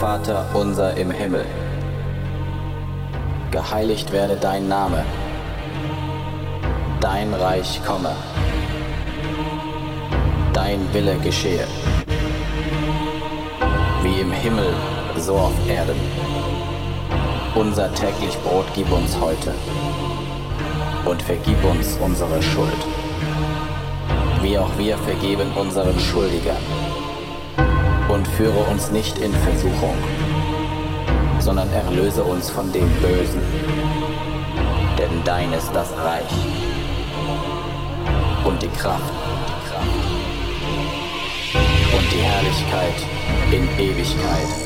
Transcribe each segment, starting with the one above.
Vater unser im Himmel, geheiligt werde dein Name, dein Reich komme, dein Wille geschehe, wie im Himmel, so auf Erden. Unser täglich Brot gib uns heute. Und vergib uns unsere Schuld, wie auch wir vergeben unseren Schuldigern und führe uns nicht in Versuchung, sondern erlöse uns von dem Bösen. Denn dein ist das Reich und die Kraft und die Herrlichkeit in Ewigkeit.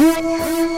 Yeah.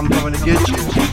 I'm coming to get you.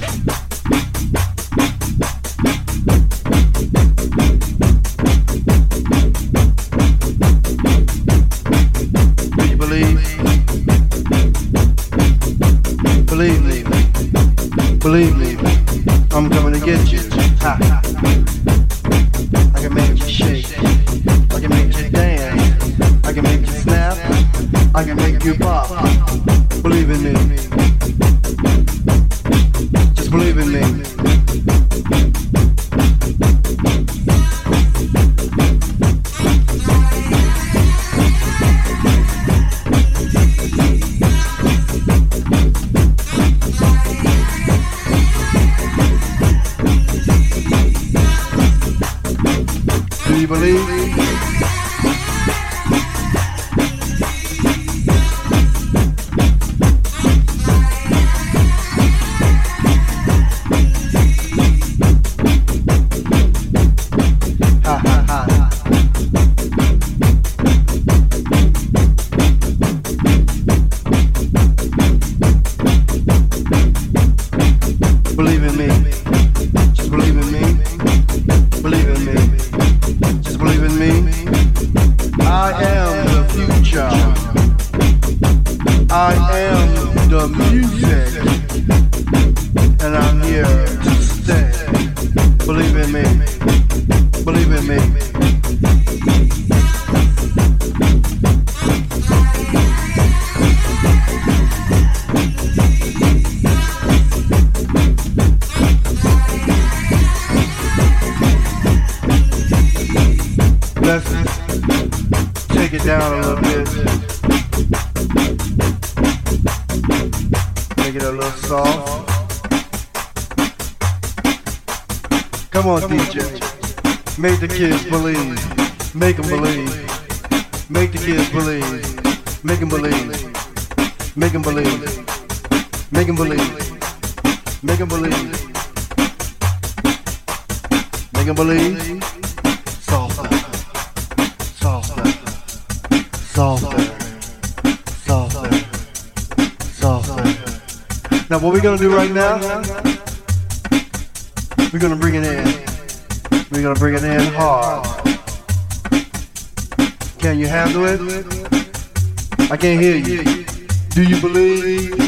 Gonna do right now, we're gonna bring it in. We're gonna bring it in hard. Can you handle it? I can't hear you. Do you believe?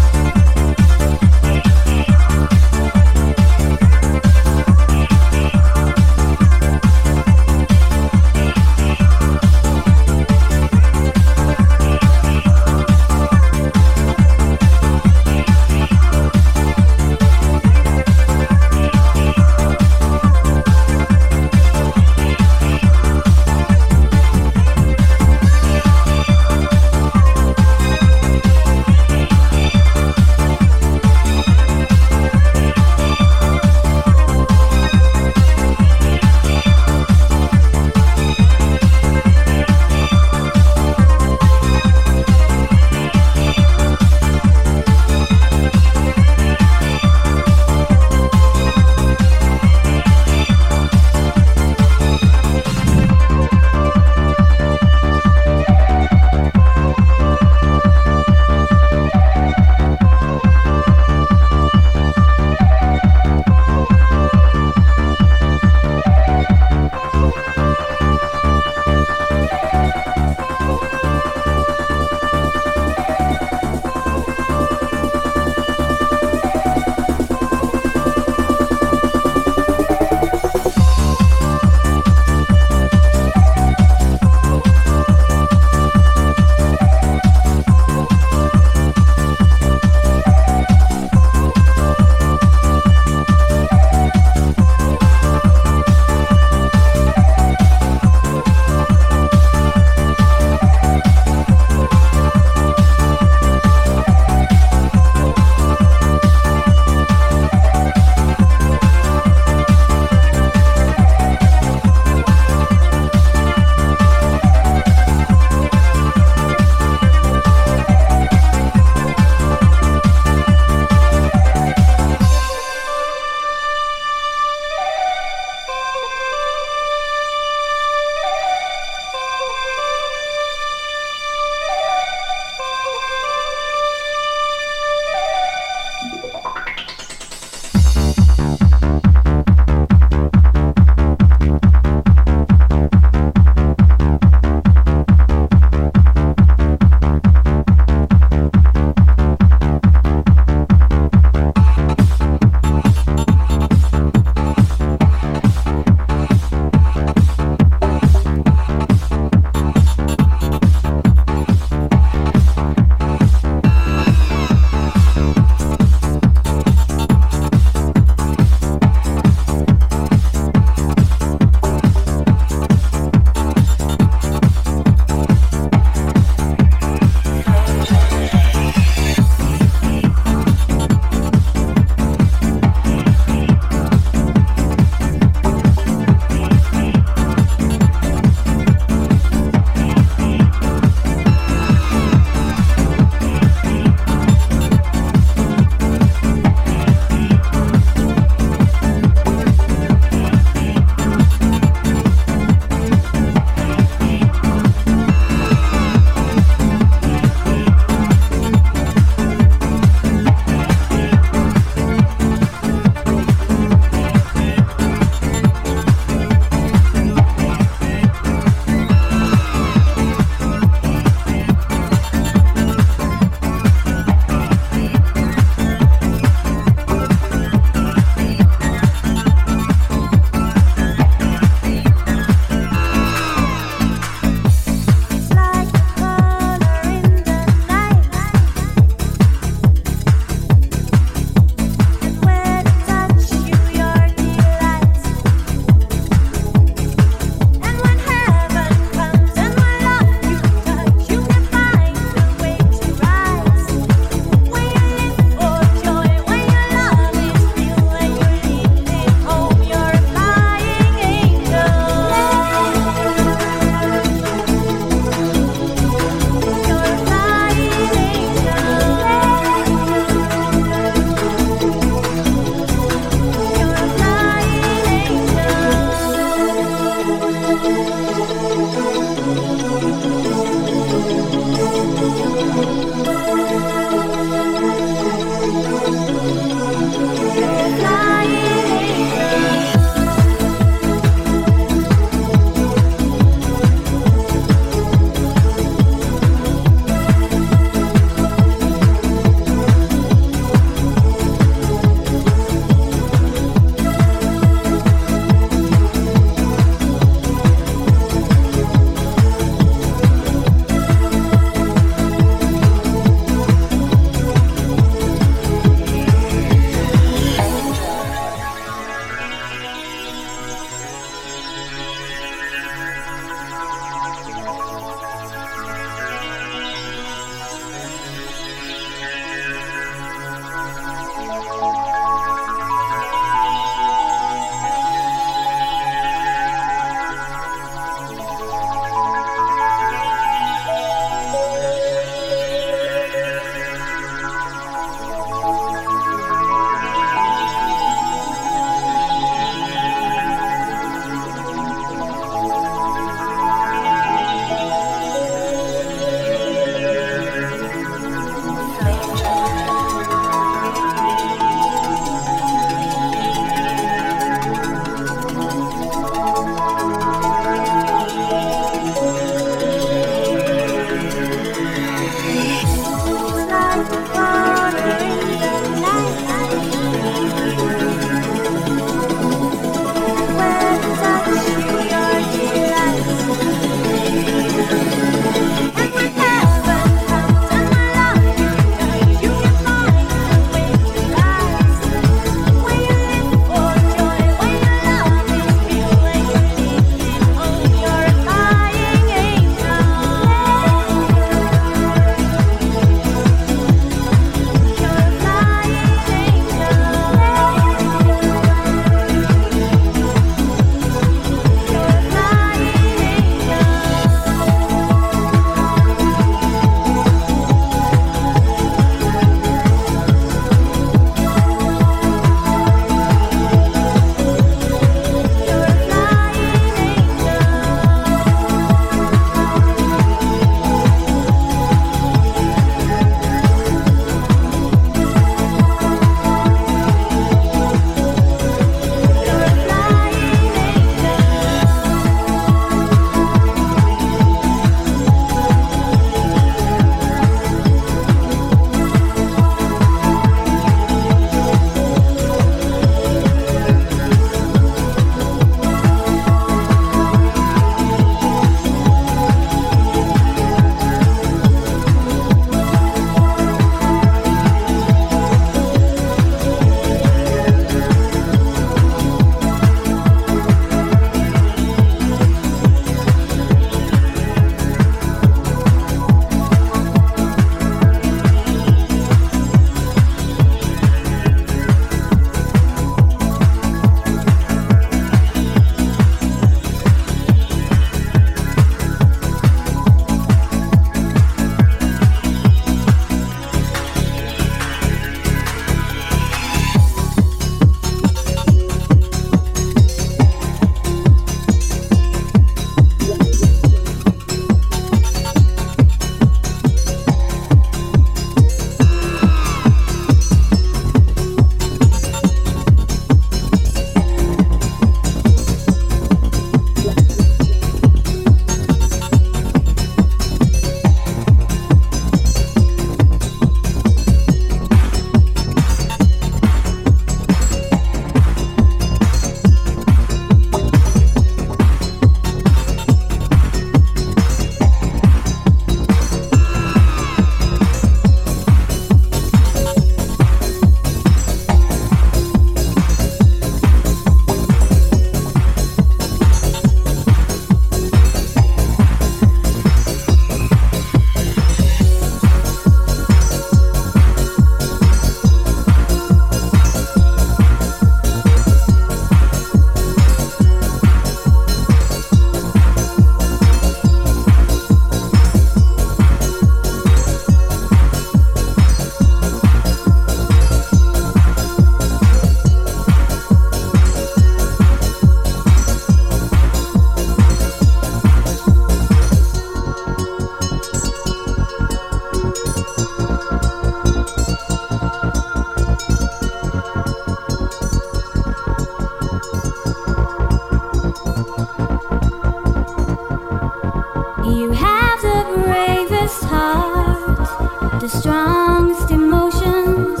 You have the bravest heart, the strongest emotions.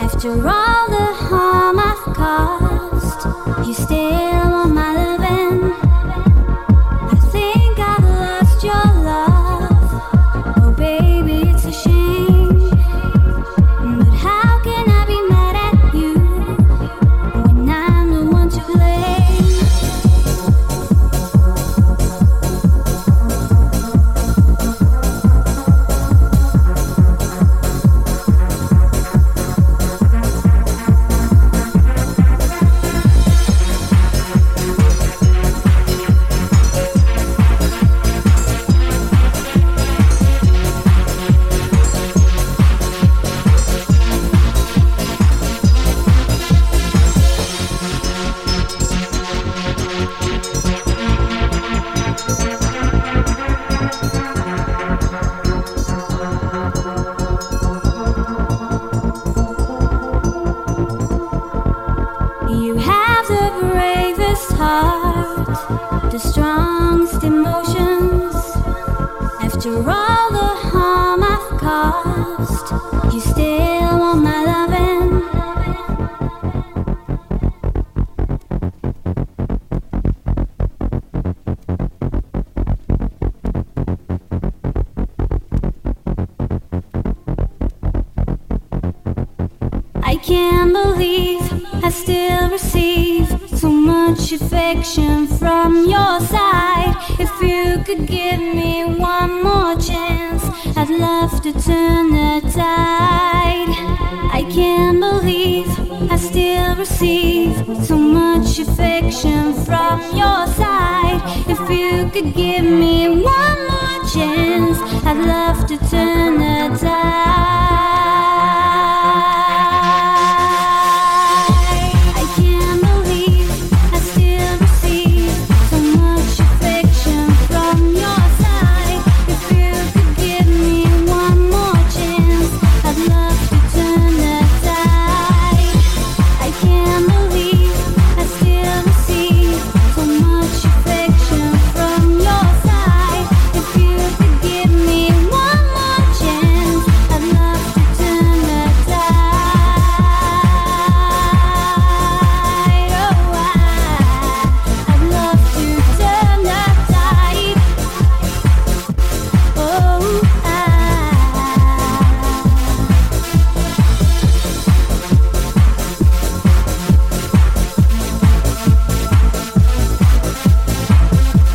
After all the harm I've caused, you still. Affection from your side. If you could give me one more chance, I'd love